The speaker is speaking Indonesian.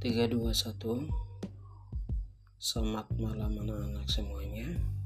321 Selamat malam anak-anak semuanya.